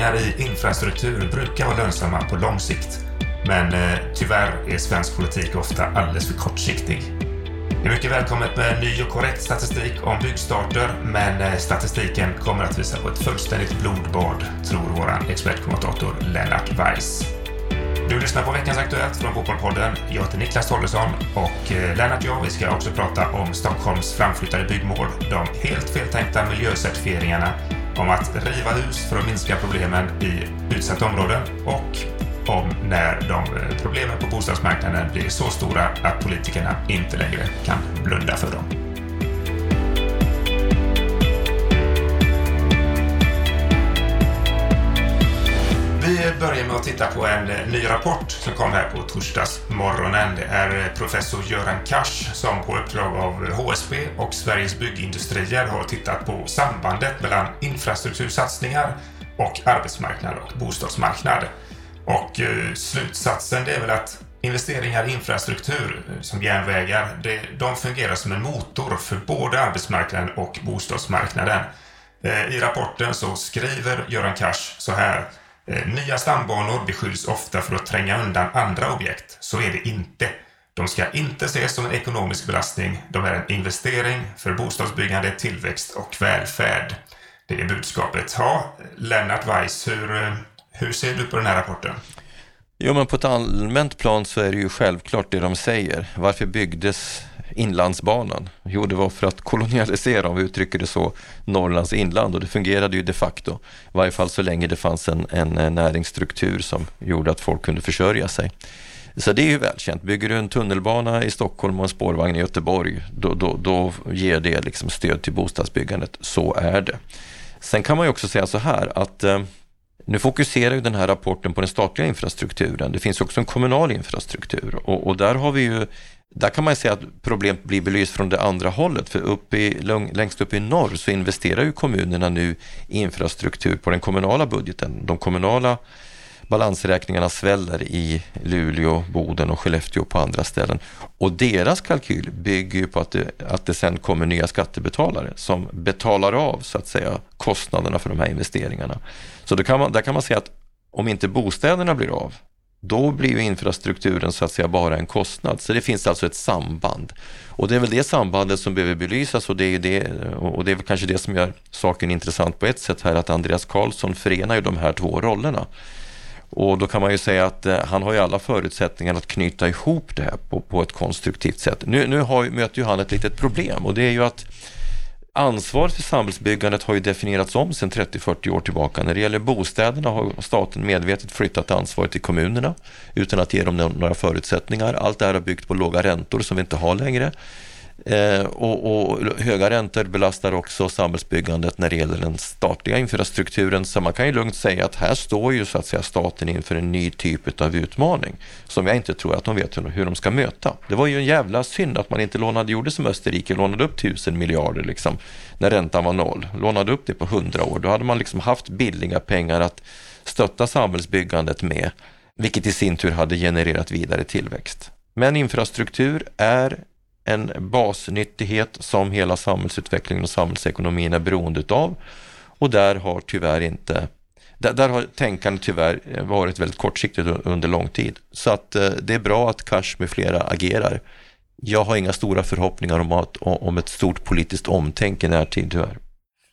investeringar i infrastruktur brukar vara lönsamma på lång sikt. Men eh, tyvärr är svensk politik ofta alldeles för kortsiktig. Det är mycket välkommet med ny och korrekt statistik om byggstarter, men eh, statistiken kommer att visa på ett fullständigt blodbad, tror vår expertkommentator Lennart Weiss. Du lyssnar på veckans Aktuellt från Fotbollpodden. Jag heter Niklas Tollesson och eh, Lennart och jag vi ska också prata om Stockholms framflyttade byggmål, de helt feltänkta miljöcertifieringarna, om att riva hus för att minska problemen i utsatta områden och om när de eh, problemen på bostadsmarknaden blir så stora att politikerna inte längre kan blunda för dem. Vi börjar med att titta på en eh, ny rapport som kom här på torsdagsmorgonen. Det är eh, professor Göran Kars som på uppdrag av HSB och Sveriges Byggindustrier har tittat på sambandet mellan infrastruktursatsningar och arbetsmarknad och bostadsmarknad. Och eh, slutsatsen det är väl att investeringar i infrastruktur som järnvägar, det, de fungerar som en motor för både arbetsmarknaden och bostadsmarknaden. I rapporten så skriver Göran Kars så här Eh, nya stambanor beskylls ofta för att tränga undan andra objekt. Så är det inte. De ska inte ses som en ekonomisk belastning. De är en investering för bostadsbyggande, tillväxt och välfärd. Det är budskapet. Ja, Lennart Weiss, hur, eh, hur ser du på den här rapporten? Jo, men på ett allmänt plan så är det ju självklart det de säger. Varför byggdes Inlandsbanan? Jo, det var för att kolonialisera, om vi uttrycker det så, Norrlands inland och det fungerade ju de facto. I varje fall så länge det fanns en, en eh, näringsstruktur som gjorde att folk kunde försörja sig. Så det är ju välkänt. Bygger du en tunnelbana i Stockholm och en spårvagn i Göteborg, då, då, då ger det liksom stöd till bostadsbyggandet. Så är det. Sen kan man ju också säga så här att eh, nu fokuserar ju den här rapporten på den statliga infrastrukturen. Det finns också en kommunal infrastruktur och, och där har vi ju där kan man säga att problemet blir belyst från det andra hållet, för upp i, längst upp i norr så investerar ju kommunerna nu i infrastruktur på den kommunala budgeten. De kommunala balansräkningarna sväller i Luleå, Boden och Skellefteå på andra ställen. Och deras kalkyl bygger ju på att det, att det sen kommer nya skattebetalare som betalar av så att säga kostnaderna för de här investeringarna. Så då kan man, där kan man säga att om inte bostäderna blir av, då blir ju infrastrukturen så att säga bara en kostnad. Så det finns alltså ett samband. Och det är väl det sambandet som behöver belysas och det är, det, och det är väl kanske det som gör saken intressant på ett sätt här, att Andreas Karlsson förenar ju de här två rollerna. Och då kan man ju säga att eh, han har ju alla förutsättningar att knyta ihop det här på, på ett konstruktivt sätt. Nu, nu har, möter ju han ett litet problem och det är ju att Ansvaret för samhällsbyggandet har ju definierats om sedan 30-40 år tillbaka. När det gäller bostäderna har staten medvetet flyttat ansvaret till kommunerna utan att ge dem några förutsättningar. Allt det här har byggt på låga räntor som vi inte har längre. Eh, och, och, höga räntor belastar också samhällsbyggandet när det gäller den statliga infrastrukturen. Så man kan ju lugnt säga att här står ju så att säga staten inför en ny typ av utmaning som jag inte tror att de vet hur de ska möta. Det var ju en jävla synd att man inte lånade, gjorde som Österrike, lånade upp tusen miljarder liksom när räntan var noll. Lånade upp det på hundra år. Då hade man liksom haft billiga pengar att stötta samhällsbyggandet med, vilket i sin tur hade genererat vidare tillväxt. Men infrastruktur är en basnyttighet som hela samhällsutvecklingen och samhällsekonomin är beroende av. Och där har tyvärr inte där, där har tänkandet tyvärr eh, varit väldigt kortsiktigt under lång tid. Så att eh, det är bra att Cash med flera agerar. Jag har inga stora förhoppningar om, att, om ett stort politiskt omtänk i närtid tyvärr.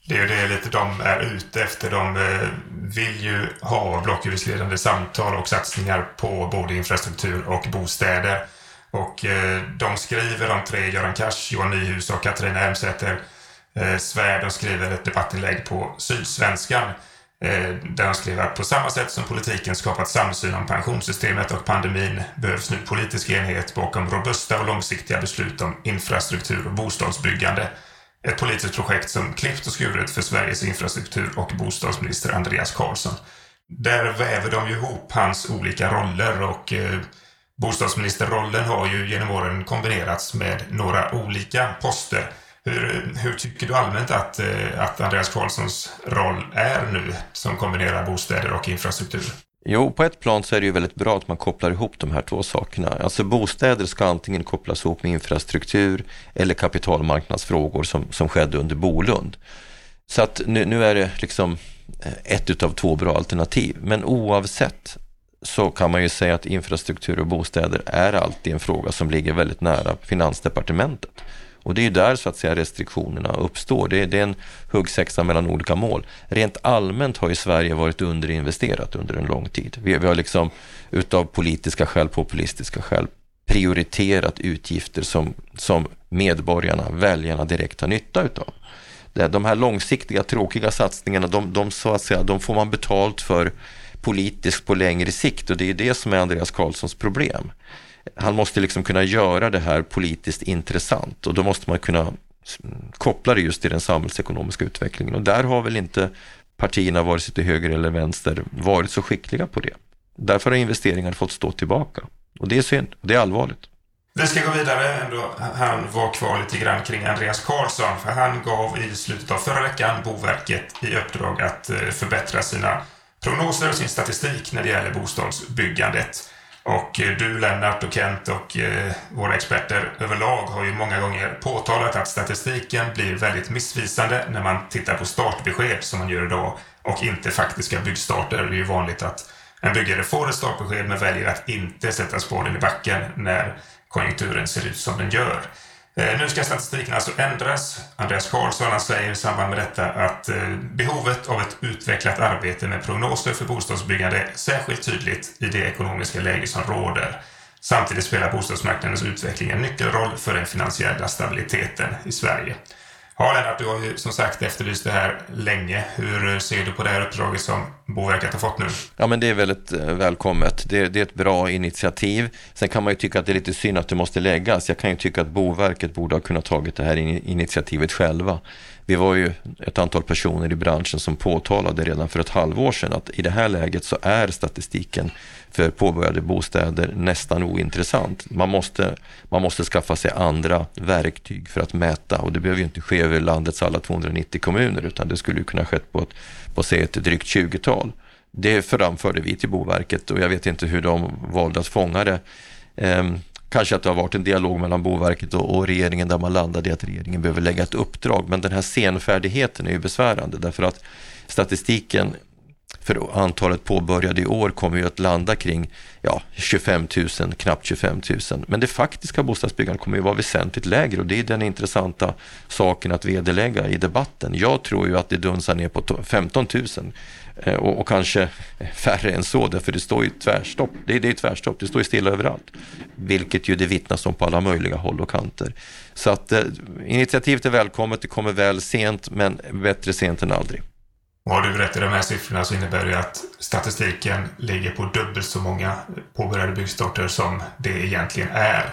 Det är det lite de är ute efter. De eh, vill ju ha blocköverskridande samtal och satsningar på både infrastruktur och bostäder. Och eh, de skriver, de tre, Göran Cash, Johan Nyhus och Katarina Elmsäter eh, Svärd, de skriver ett debattinlägg på Sydsvenskan eh, där de skriver att på samma sätt som politiken skapat samsyn om pensionssystemet och pandemin behövs nu politisk enhet bakom robusta och långsiktiga beslut om infrastruktur och bostadsbyggande. Ett politiskt projekt som klippt och skuret för Sveriges infrastruktur och bostadsminister Andreas Karlsson. Där väver de ju ihop hans olika roller och eh, Bostadsministerrollen har ju genom åren kombinerats med några olika poster. Hur, hur tycker du allmänt att, eh, att Andreas Karlssons roll är nu som kombinerar bostäder och infrastruktur? Jo, på ett plan så är det ju väldigt bra att man kopplar ihop de här två sakerna. Alltså bostäder ska antingen kopplas ihop med infrastruktur eller kapitalmarknadsfrågor som, som skedde under Bolund. Så att nu, nu är det liksom eh, ett utav två bra alternativ. Men oavsett så kan man ju säga att infrastruktur och bostäder är alltid en fråga som ligger väldigt nära Finansdepartementet. Och det är ju där så att säga restriktionerna uppstår. Det är, det är en huggsexa mellan olika mål. Rent allmänt har ju Sverige varit underinvesterat under en lång tid. Vi, vi har liksom utav politiska skäl, populistiska skäl prioriterat utgifter som, som medborgarna, väljarna direkt har nytta utav. De här långsiktiga tråkiga satsningarna, de, de, så att säga, de får man betalt för politiskt på längre sikt och det är det som är Andreas Karlssons problem. Han måste liksom kunna göra det här politiskt intressant och då måste man kunna koppla det just till den samhällsekonomiska utvecklingen och där har väl inte partierna, vare sig till höger eller vänster, varit så skickliga på det. Därför har investeringar fått stå tillbaka och det är synd, det är allvarligt. Vi ska gå vidare ändå. Han var kvar lite grann kring Andreas Karlsson för han gav i slutet av förra veckan Boverket i uppdrag att eh, förbättra sina prognoser och sin statistik när det gäller bostadsbyggandet. Och eh, du Lennart och Kent och eh, våra experter överlag har ju många gånger påtalat att statistiken blir väldigt missvisande när man tittar på startbesked som man gör idag och inte faktiska byggstarter. Det är ju vanligt att en byggare får ett startbesked men väljer att inte sätta spåren i backen när konjunkturen ser ut som den gör. Eh, nu ska statistiken alltså ändras. Andreas Karlsson säger i samband med detta att eh, behovet av ett utvecklat arbete med prognoser för bostadsbyggande är särskilt tydligt i det ekonomiska läge som råder. Samtidigt spelar bostadsmarknadens utveckling en nyckelroll för den finansiella stabiliteten i Sverige. Ja, Lennart, du har ju som sagt efterlyst det här länge. Hur ser du på det här uppdraget som Boverket har fått nu? Ja, men det är väldigt eh, välkommet. Det, det, är ett bra initiativ. Sen kan man ju tycka att det är lite synd att det måste läggas. Jag kan ju tycka att Boverket borde ha kunnat tagit det här initiativet själva. Vi var ju ett antal personer i branschen som påtalade redan för ett halvår sedan att i det här läget så är statistiken för påbörjade bostäder nästan ointressant. Man måste, man måste skaffa sig andra verktyg för att mäta och det behöver ju inte ske över landets alla 290 kommuner utan det skulle ju kunna skett på ett, på säg ett drygt 20-tal. Det framförde vi till Boverket och jag vet inte hur de valde att fånga det. Ehm, kanske att det har varit en dialog mellan Boverket och, och, regeringen där man landade i att regeringen behöver lägga ett uppdrag. Men den här senfärdigheten är ju besvärande därför att statistiken för antalet påbörjade i år kommer ju att landa kring ja, 25 000, knappt 25 000. Men det faktiska bostadsbyggandet kommer ju vara väsentligt lägre och det är den intressanta saken att vederlägga i debatten. Jag tror ju att det dunsar ner på 15 000 eh, och, och kanske färre än så, därför det står ju tvärstopp. Det, det är tvärstopp, det står ju stilla överallt. Vilket ju det vittnas om på alla möjliga håll och kanter. Så att eh, initiativet är välkommet, det kommer väl sent, men bättre sent än aldrig. Och har du rätt i de här siffrorna så innebär det att statistiken ligger på dubbelt så många påbörjade byggstarter som det egentligen är.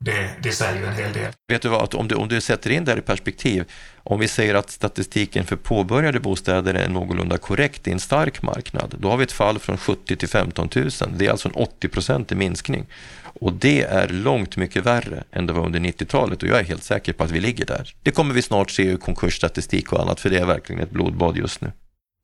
Det, det säger ju en hel del. Vet du vad, om du, om du sätter in det här i perspektiv, om vi säger att statistiken för påbörjade bostäder är någorlunda korrekt i en stark marknad, då har vi ett fall från 70 till 15 000. Det är alltså en 80 i minskning. Och det är långt mycket värre än det var under 90-talet och jag är helt säker på att vi ligger där. Det kommer vi snart se i konkursstatistik och annat, för det är verkligen ett blodbad just nu.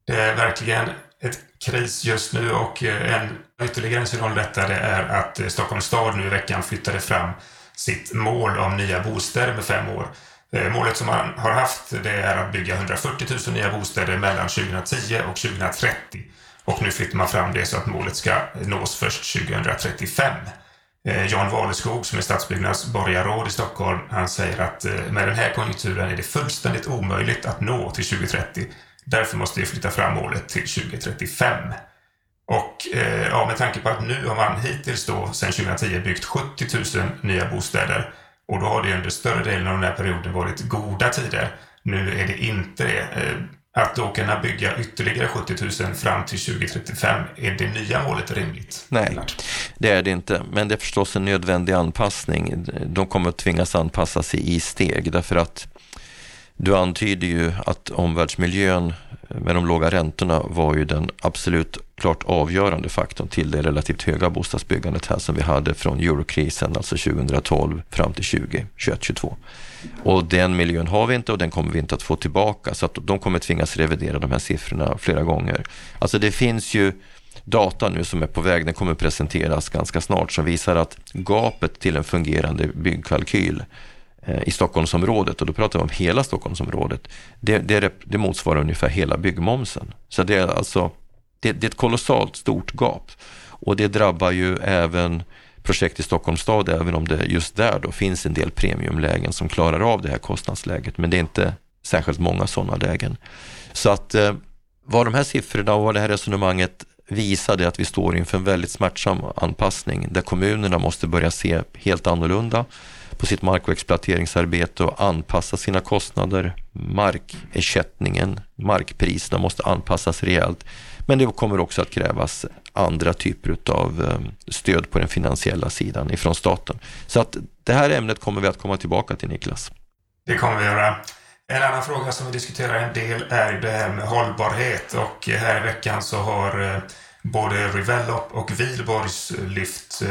Det är verkligen ett kris just nu och eh, en ytterligare en signal detta det är att eh, Stockholms stad nu i veckan flyttade fram sitt mål om nya bostäder med fem år. Eh, målet som man har haft det är att bygga 140 000 nya bostäder mellan 2010 och 2030. Och nu flyttar man fram det så att målet ska nås först 2035. Jan Waleskog som är stadsbyggnads borgarråd i Stockholm, han säger att med den här konjunkturen är det fullständigt omöjligt att nå till 2030 Därför måste vi flytta fram målet till 2035. Och eh, ja, med tanke på att nu har man hittills då sedan 2010 byggt 70 000 nya bostäder och då har det under större delen av den här perioden varit goda tider. Nu är det inte det. Eh, att då kunna bygga ytterligare 70 000 fram till 2035, är det nya målet rimligt? Nej, det är det inte. Men det är förstås en nödvändig anpassning. De kommer att tvingas anpassa sig i steg därför att du antyder ju att omvärldsmiljön med de låga räntorna var ju den absolut klart avgörande faktorn till det relativt höga bostadsbyggandet här som vi hade från eurokrisen, alltså 2012 fram till 2021, 22. Och den miljön har vi inte och den kommer vi inte att få tillbaka så att de kommer tvingas revidera de här siffrorna flera gånger. Alltså det finns ju data nu som är på väg, den kommer presenteras ganska snart, som visar att gapet till en fungerande byggkalkyl Eh, i Stockholmsområdet och då pratar vi om hela Stockholmsområdet. Det, det, det motsvarar ungefär hela byggmomsen. Så det är alltså det, det är ett kolossalt stort gap och det drabbar ju även projekt i Stockholms stad, även om det just där då finns en del premiumlägen som klarar av det här kostnadsläget. Men det är inte särskilt många sådana lägen. Så att eh, vad de här siffrorna och vad det här resonemanget visade att vi står inför en väldigt smärtsam anpassning där kommunerna måste börja se helt annorlunda på sitt mark och exploateringsarbete och anpassa sina kostnader. Markersättningen, markpriserna måste anpassas rejält. Men det kommer också att krävas andra typer av eh, stöd på den finansiella sidan ifrån staten. Så att det här ämnet kommer vi att komma tillbaka till Niklas. Det kommer vi göra. En annan fråga som vi diskuterar en del är det här med hållbarhet och här i veckan så har eh, både Revelop och Wihlborgs eh, lyft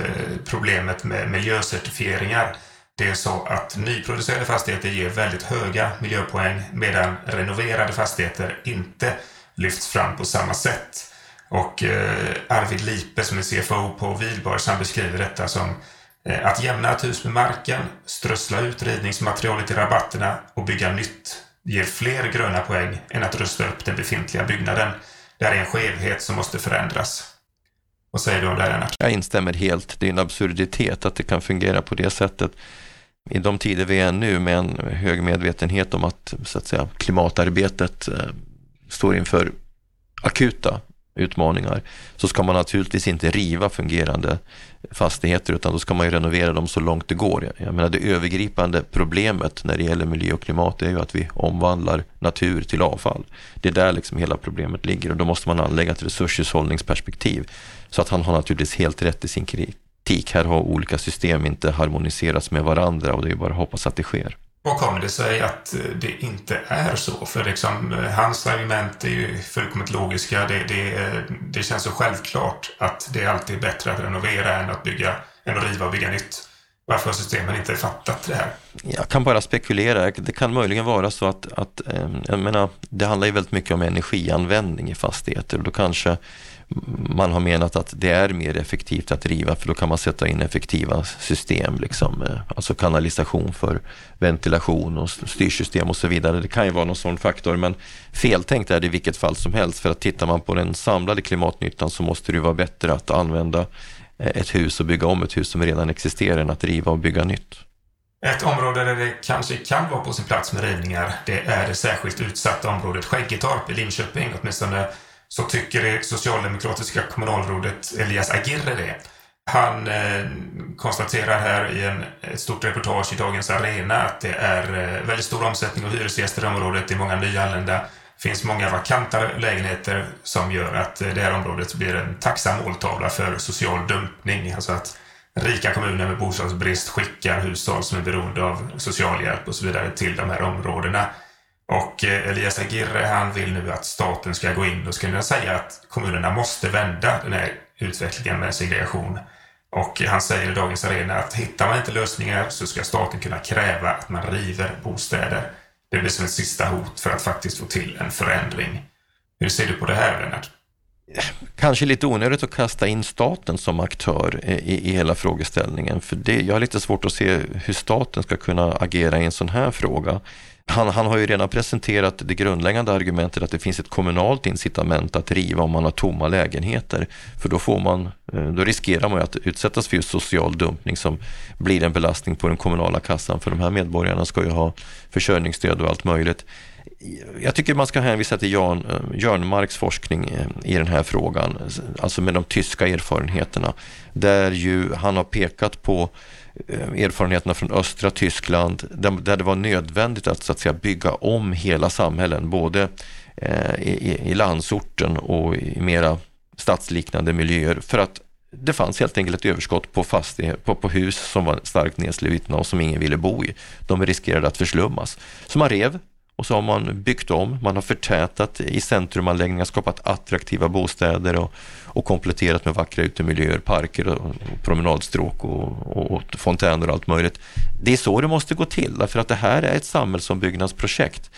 problemet med miljöcertifieringar. Det är så att nyproducerade fastigheter ger väldigt höga miljöpoäng medan renoverade fastigheter inte lyfts fram på samma sätt. Och eh, Arvid Lipe som är CFO på Wihlborgs han beskriver detta som eh, att jämna ett hus med marken, strössla ut ridningsmaterialet i rabatterna och bygga nytt ger fler gröna poäng än att rusta upp den befintliga byggnaden. Det här är en skevhet som måste förändras. Vad säger du om det här Lennart? Jag instämmer helt. Det är en absurditet att det kan fungera på det sättet. I de tider vi är nu med en hög medvetenhet om att, så att säga, klimatarbetet eh, står inför akuta utmaningar så ska man naturligtvis inte riva fungerande fastigheter utan då ska man ju renovera dem så långt det går. Jag menar det övergripande problemet när det gäller miljö och klimat är ju att vi omvandlar natur till avfall. Det är där liksom hela problemet ligger och då måste man anlägga ett resurshushållningsperspektiv. Så att han har naturligtvis helt rätt i sin kritik. Här har olika system inte harmoniserats med varandra och det är bara att hoppas att det sker. Och kommer det sig att eh, det inte är så? För liksom, eh, hans argument är ju fullkomligt logiska. Det, det, eh, det känns så självklart att det alltid är bättre att renovera än att, bygga, än att riva och bygga nytt. Varför har systemen inte fattat det här? Jag kan bara spekulera. Det kan möjligen vara så att, att jag menar, det handlar ju väldigt mycket om energianvändning i fastigheter och då kanske man har menat att det är mer effektivt att riva för då kan man sätta in effektiva system, liksom, eh, alltså kanalisation för ventilation och styrsystem och så vidare. Det kan ju vara någon sån faktor men feltänkt är det i vilket fall som helst för att tittar man på den samlade klimatnyttan så måste det vara bättre att använda eh, ett hus och bygga om ett hus som redan existerar än att riva och bygga nytt. Ett område där det kanske kan vara på sin plats med rivningar, det är det särskilt utsatta området Skäggetorp i Linköping, åtminstone så tycker det socialdemokratiska kommunalrådet Elias Aguirre det. Han eh, konstaterar här i en, ett stort reportage i Dagens Arena att det är eh, väldigt stor omsättning av hyresgäster i området. Det är många nyanlända. Det finns många vakanta lägenheter som gör att eh, det här området blir en tacksam måltavla för social dumpning. Alltså att rika kommuner med bostadsbrist skickar hushåll som är beroende av socialhjälp och så vidare till de här områdena. Och eh, Elias Aguirre han vill nu att staten ska gå in och skulle säga att kommunerna måste vända den här utvecklingen med segregation. Och han säger i Dagens Arena att hittar man inte lösningar så ska staten kunna kräva att man river bostäder. Det blir som ett sista hot för att faktiskt få till en förändring. Hur ser du på det här, Lennart? Kanske lite onödigt att kasta in staten som aktör i, i hela frågeställningen. För det, jag har lite svårt att se hur staten ska kunna agera i en sån här fråga. Han, han, har ju redan presenterat det grundläggande argumentet att det finns ett kommunalt incitament att riva om man har tomma lägenheter. För då, får man, eh, då riskerar man ju att utsättas för just social dumpning som blir en belastning på den kommunala kassan. För de här medborgarna ska ju ha försörjningsstöd och allt möjligt. Jag tycker man ska hänvisa till Jan, eh, Jörnmarks forskning eh, i den här frågan, alltså med de tyska erfarenheterna. Där ju han har pekat på eh, erfarenheterna från östra Tyskland där, det var nödvändigt att, så att säga, bygga om hela samhällen, både i, i landsorten och i mera stadsliknande miljöer för att det fanns helt enkelt ett överskott på, fastighet, på, på hus som var starkt nedslitna och som ingen ville bo i. De riskerade att förslummas. Så man rev och så har man byggt om, man har förtätat i centrumanläggningar, skapat attraktiva bostäder och, och kompletterat med vackra utemiljöer, parker och, och promenadstråk och, och, och fontäner och allt möjligt. Det är så det måste gå till, därför att det här är ett samhällsombyggnadsprojekt.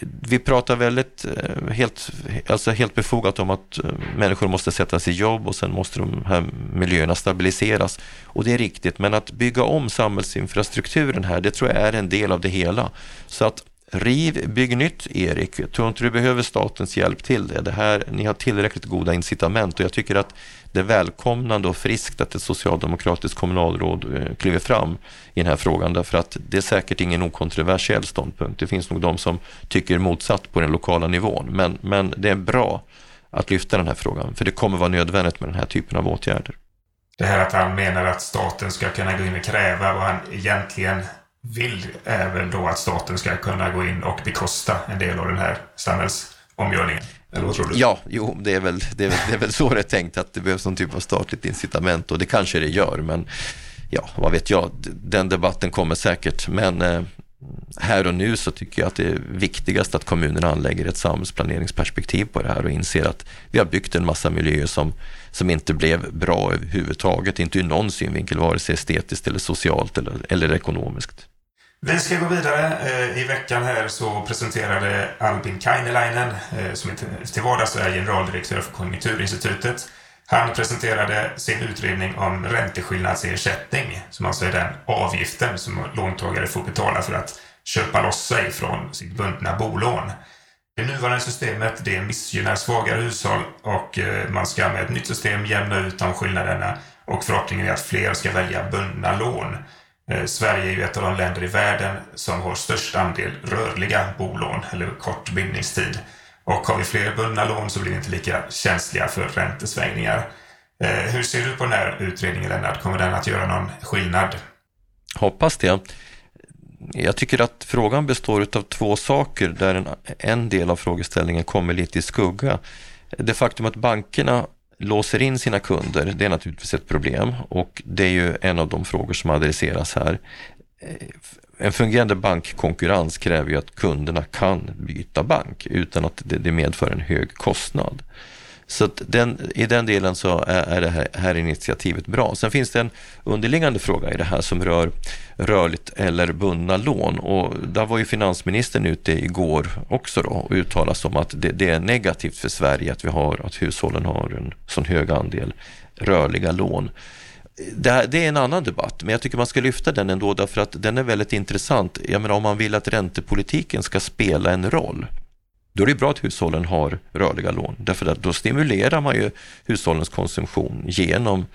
vi pratar väldigt eh, helt, alltså helt befogat om att eh, människor måste sättas i jobb och sen måste de här miljöerna stabiliseras. Och det är riktigt, men att bygga om samhällsinfrastrukturen här, det tror jag är en del av det hela. Så att Riv, bygg nytt Erik. Jag tror inte du behöver statens hjälp till det. det här, ni har tillräckligt goda incitament och jag tycker att det är välkomnande och friskt att ett socialdemokratiskt kommunalråd eh, kliver fram i den här frågan därför att det är säkert ingen okontroversiell ståndpunkt. Det finns nog de som tycker motsatt på den lokala nivån men, men det är bra att lyfta den här frågan för det kommer vara nödvändigt med den här typen av åtgärder. Det här att han menar att staten ska kunna gå in och kräva vad han egentligen vill även då att staten ska kunna gå in och bekosta en del av den här samhällsomgörningen. Eller vad tror du? Ja, jo, det är, väl, det, är väl, det är väl så det är tänkt att det behövs någon typ av statligt incitament och det kanske det gör, men ja, vad vet jag, den debatten kommer säkert, men eh, här och nu så tycker jag att det är viktigast att kommunerna anlägger ett samhällsplaneringsperspektiv på det här och inser att vi har byggt en massa miljöer som, som inte blev bra överhuvudtaget, inte ur någon synvinkel, vare sig estetiskt eller socialt eller, eller ekonomiskt. Vi ska gå vidare. Eh, I veckan här så presenterade Albin Kainelainen, eh, som till vardags är generaldirektör för Konjunkturinstitutet, han presenterade sin utredning om ränteskillnadsersättning, som alltså är den avgiften som låntagare får betala för att köpa loss sig från sitt bundna bolån. Det nuvarande systemet det missgynnar svagare hushåll och eh, man ska med ett nytt system jämna ut de skillnaderna och förhoppningen är att fler ska välja bundna lån. Eh, Sverige är ju ett av de länder i världen som har störst andel rörliga bolån, eller kort bindningstid. Och har vi fler bundna lån så blir vi inte lika känsliga för räntesvängningar. Eh, hur ser du på den här utredningen Lennart? Kommer den att göra någon skillnad? Hoppas det. Jag tycker att frågan består av två saker där en, en del av frågeställningen kommer lite i skugga. Det faktum att bankerna låser in sina kunder, det är naturligtvis ett problem och det är ju en av de frågor som adresseras här. Eh, en fungerande bankkonkurrens kräver ju att kunderna kan byta bank utan att det, medför en hög kostnad. Så den, i den delen så är, är det här, här, initiativet bra. Sen finns det en underliggande fråga i det här som rör rörligt eller bundna lån och där var ju finansministern ute igår också då och uttalade som att det, det, är negativt för Sverige att vi har, att hushållen har en sån hög andel rörliga lån. Det, det, är en annan debatt, men jag tycker man ska lyfta den ändå därför att den är väldigt intressant. Jag menar om man vill att räntepolitiken ska spela en roll då är det bra att hushållen har rörliga lån, därför att då stimulerar man ju hushållens konsumtion genom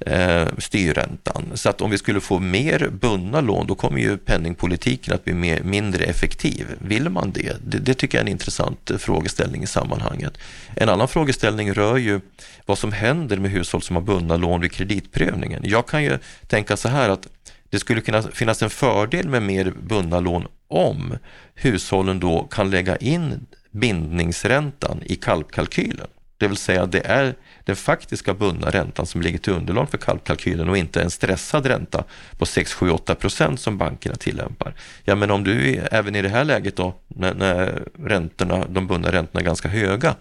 eh, styrräntan. Så att om vi skulle få mer bundna lån, då kommer ju penningpolitiken att bli mer, mindre effektiv. Vill man det? det? det? tycker jag är en intressant eh, frågeställning i sammanhanget. En annan frågeställning rör ju vad som händer med hushåll som har bundna lån vid kreditprövningen. Jag kan ju tänka så här att det skulle kunna finnas en fördel med mer bundna lån om hushållen då kan lägga in bindningsräntan i kalkkalkylen. Det vill säga det är den faktiska bundna räntan som ligger till underlag för kalkkalkylen och inte en stressad ränta på 6, 7, 8 procent som bankerna tillämpar. Ja, men om du även i det här läget då, när, när räntorna, de bundna räntorna är ganska höga,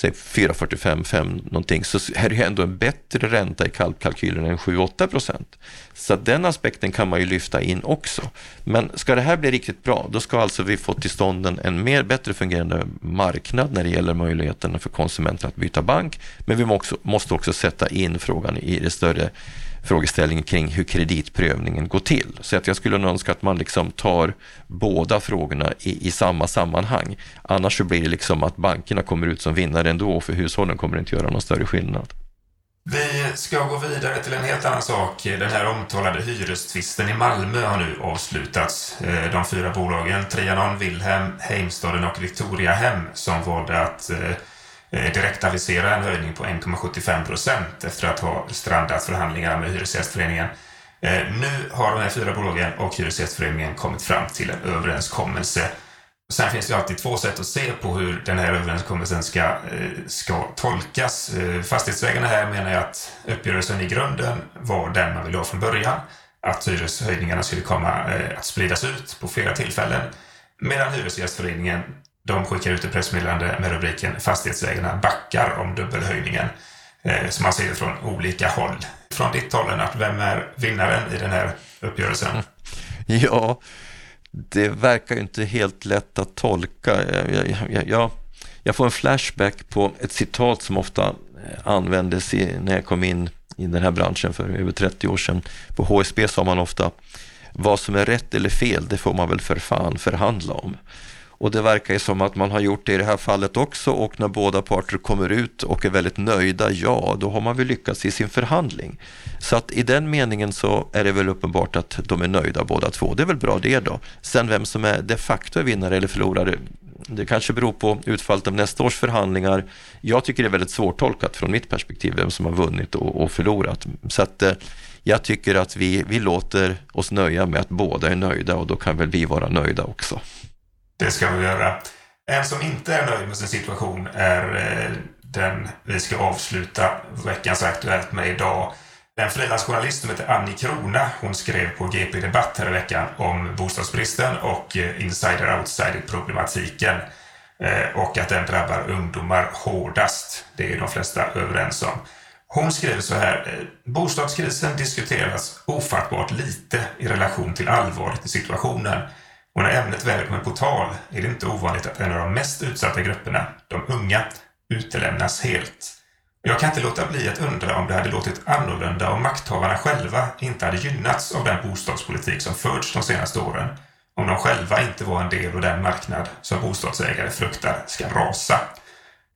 säg 4,45, 5 någonting, så är det ju ändå en bättre ränta i kalkylen än 7-8 procent. Så den aspekten kan man ju lyfta in också. Men ska det här bli riktigt bra, då ska alltså vi få till stånd en, en mer bättre fungerande marknad när det gäller möjligheterna för konsumenter att byta bank. Men vi måste också, måste också sätta in frågan i det större frågeställningen kring hur kreditprövningen går till. Så att jag skulle önska att man liksom tar båda frågorna i, i samma sammanhang. Annars så blir det liksom att bankerna kommer ut som vinnare ändå för hushållen kommer inte göra någon större skillnad. Vi ska gå vidare till en helt annan sak. Den här omtalade hyrestvisten i Malmö har nu avslutats. Eh, de fyra bolagen Trianon, Wilhelm, Heimstaden och Victoriahem som valde att Eh, Eh, direkt avisera en höjning på 1,75 procent efter att ha strandat förhandlingarna med Hyresgästföreningen. Eh, nu har de här fyra bolagen och Hyresgästföreningen kommit fram till en överenskommelse. Sen finns det alltid två sätt att se på hur den här överenskommelsen ska, eh, ska tolkas. Fastighetsägarna här menar jag att uppgörelsen i grunden var den man ville ha från början. Att hyreshöjningarna skulle komma att spridas ut på flera tillfällen. Medan Hyresgästföreningen de skickar ut ett pressmeddelande med rubriken Fastighetsägarna backar om dubbelhöjningen. Eh, som man ser från olika håll. Från ditt håll Lennart, vem är vinnaren i den här uppgörelsen? Ja, det verkar ju inte helt lätt att tolka. Jag, jag, jag, jag, får en flashback på ett citat som ofta eh, användes i, när jag kom in i den här branschen för över 30 år sedan. På HSB sa man ofta, vad som är rätt eller fel, det får man väl för fan förhandla om. Och det verkar ju som att man har gjort det i det här fallet också och när båda parter kommer ut och är väldigt nöjda, ja, då har man väl lyckats i sin förhandling. Så att i den meningen så är det väl uppenbart att de är nöjda båda två. Det är väl bra det då. Sen vem som är de facto är vinnare eller förlorare, det kanske beror på utfallet av nästa års förhandlingar. Jag tycker det är väldigt svårtolkat från mitt perspektiv vem som har vunnit och, och förlorat. Så att eh, jag tycker att vi, vi låter oss nöja med att båda är nöjda och då kan väl vi vara nöjda också. Det ska vi göra. En som inte är nöjd med sin situation är eh, den vi ska avsluta veckans Aktuellt med idag. En frilansjournalist som heter Annie Krona, hon skrev på GP Debatt här i veckan om bostadsbristen och eh, insider-outsider-problematiken eh, och att den drabbar ungdomar hårdast. Det är de flesta överens om. Hon skriver så här. Bostadskrisen diskuteras ofattbart lite i relation till allvaret i situationen. Och när ämnet väl kommer på tal är det inte ovanligt att en av de mest utsatta grupperna, de unga, utelämnas helt. Jag kan inte låta bli att undra om det hade låtit annorlunda om makthavarna själva inte hade gynnats av den bostadspolitik som förts de senaste åren. Om de själva inte var en del av den marknad som bostadsägare fruktar ska rasa.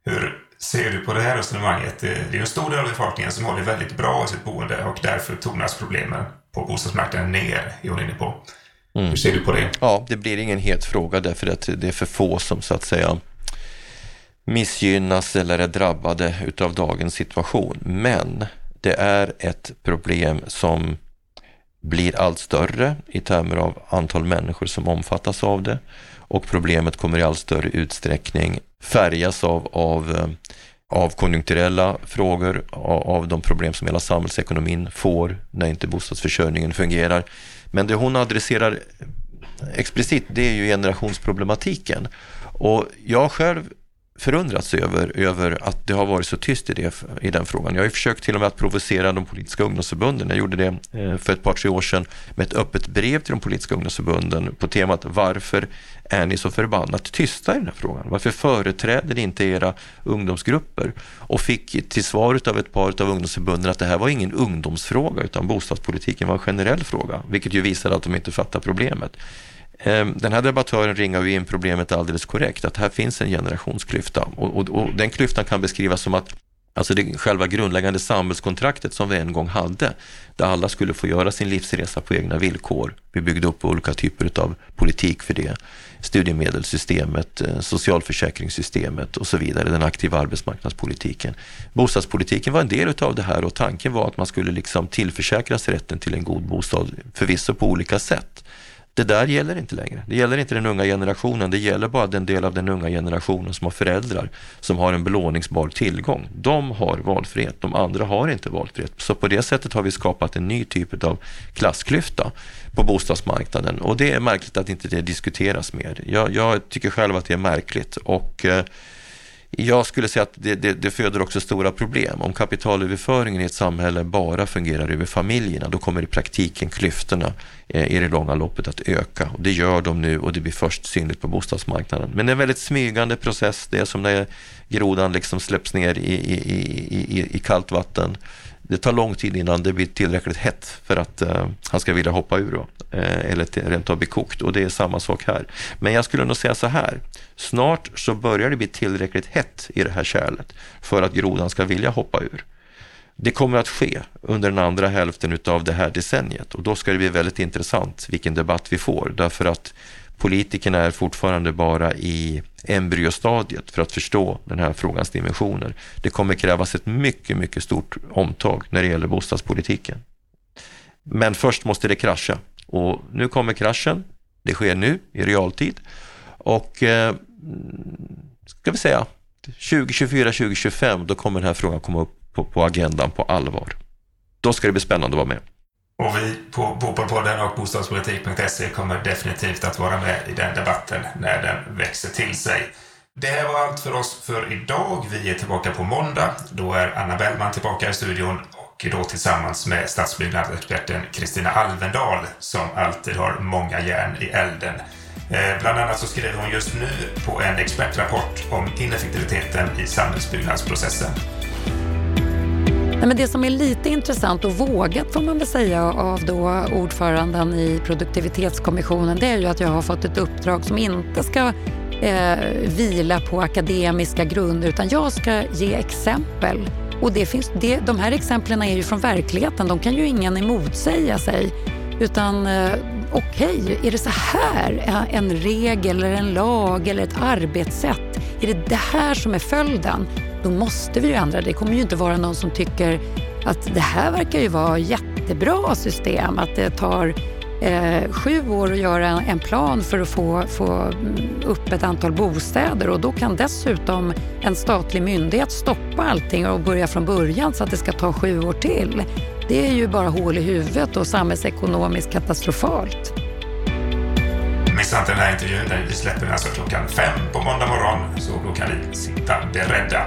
Hur ser du på det här resonemanget? Det är ju en stor del av befolkningen som har det väldigt bra i sitt boende och därför tonas problemen på bostadsmarknaden ner, är hon inne på. Mm. Hur ser du på det? Ja, det blir ingen het fråga därför att det är för få som så att säga missgynnas eller är drabbade utav dagens situation. Men det är ett problem som blir allt större i termer av antal människor som omfattas av det och problemet kommer i allt större utsträckning färgas av, av, eh, av konjunkturella frågor, av, av de problem som hela samhällsekonomin får när inte bostadsförsörjningen fungerar. Men det hon adresserar explicit, det är ju generationsproblematiken. Och jag själv förundrats över, över att det har varit så tyst i, det, i den frågan. Jag har ju försökt till och med att provocera de politiska ungdomsförbunden. Jag gjorde det eh, för ett par, tre år sedan med ett öppet brev till de politiska ungdomsförbunden på temat varför är ni så förbannat tysta i den här frågan? Varför företräder ni inte era ungdomsgrupper? Och fick till svar av ett par av ungdomsförbunden att det här var ingen ungdomsfråga utan bostadspolitiken var en generell fråga, vilket ju visar att de inte fattar problemet. Ehm, den här debattören ringar ju in problemet alldeles korrekt, att här finns en generationsklyfta och, och, och den klyftan kan beskrivas som att Alltså det själva grundläggande samhällskontraktet som vi en gång hade, där alla skulle få göra sin livsresa på egna villkor. Vi byggde upp olika typer av politik för det. Studiemedelssystemet, eh, socialförsäkringssystemet och så vidare, den aktiva arbetsmarknadspolitiken. Bostadspolitiken var en del av det här och tanken var att man skulle liksom tillförsäkras rätten till en god bostad, förvisso på olika sätt. Det där gäller inte längre. Det gäller inte den unga generationen. Det gäller bara den del av den unga generationen som har föräldrar som har en belåningsbar tillgång. De har valfrihet, de andra har inte valfrihet. Så på det sättet har vi skapat en ny typ av klassklyfta på bostadsmarknaden och det är märkligt att inte det diskuteras mer. Jag, jag tycker själv att det är märkligt och eh, jag skulle säga att det, det, det, föder också stora problem. Om kapitalöverföringen i ett samhälle bara fungerar över familjerna, då kommer i praktiken klyftorna eh, i det långa loppet att öka. Och det gör de nu och det blir först synligt på bostadsmarknaden. Men det är en väldigt smygande process. Det är som när grodan liksom släpps ner i, i, i, i kallt vatten det tar lång tid innan det blir tillräckligt hett för att eh, han ska vilja hoppa ur då, eh, eller rent av bli kokt och det är samma sak här. Men jag skulle nog säga så här, snart så börjar det bli tillräckligt hett i det här kärlet för att grodan ska vilja hoppa ur. Det kommer att ske under den andra hälften av det här decenniet och då ska det bli väldigt intressant vilken debatt vi får därför att politikerna är fortfarande bara i embryostadiet för att förstå den här frågans dimensioner. Det kommer krävas ett mycket, mycket stort omtag när det gäller bostadspolitiken. Men först måste det krascha och nu kommer kraschen. Det sker nu i realtid och eh, ska vi säga 2024, 2025, då kommer den här frågan komma upp på, på agendan på allvar. Då ska det bli spännande att vara med. Och vi på Bopolpodden och bostadspolitik.se kommer definitivt att vara med i den debatten när den växer till sig. Det här var allt för oss för idag. Vi är tillbaka på måndag. Då är Anna Bellman tillbaka i studion och då tillsammans med stadsbyggnadsexperten Kristina Alvendal som alltid har många järn i elden. Eh, bland annat så skriver hon just nu på en expertrapport om ineffektiviteten i samhällsbyggnadsprocessen. Nej, men det som är lite intressant och vågat får man väl säga av då ordföranden i produktivitetskommissionen det är ju att jag har fått ett uppdrag som inte ska eh, vila på akademiska grunder utan jag ska ge exempel. Och det finns, det, de här exemplen är ju från verkligheten, de kan ju ingen emotsäga sig. Utan eh, okej, okay, är det så här eh, en regel eller en lag eller ett arbetssätt? Är det det här som är följden? Då måste vi ju ändra det. Kommer ju inte vara någon som tycker att det här verkar ju vara jättebra system, att det tar eh, sju år att göra en plan för att få, få upp ett antal bostäder och då kan dessutom en statlig myndighet stoppa allting och börja från början så att det ska ta sju år till. Det är ju bara hål i huvudet och samhällsekonomiskt katastrofalt. Missa inte den här intervjun. Vi släpper den alltså klockan fem på måndag morgon så då kan ni sitta beredda.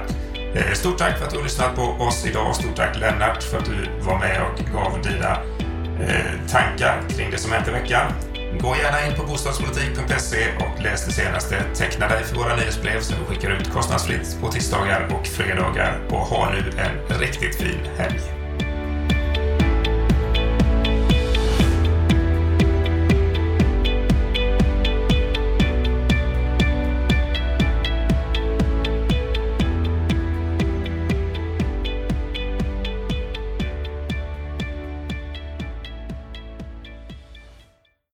Eh, stort tack för att du har lyssnat på oss idag. Stort tack Lennart för att du var med och gav dina eh, tankar kring det som hänt i veckan. Gå gärna in på bostadspolitik.se och läs det senaste. Teckna dig för våra nyhetsbrev som vi skickar ut kostnadsfritt på tisdagar och fredagar. Och ha nu en riktigt fin helg.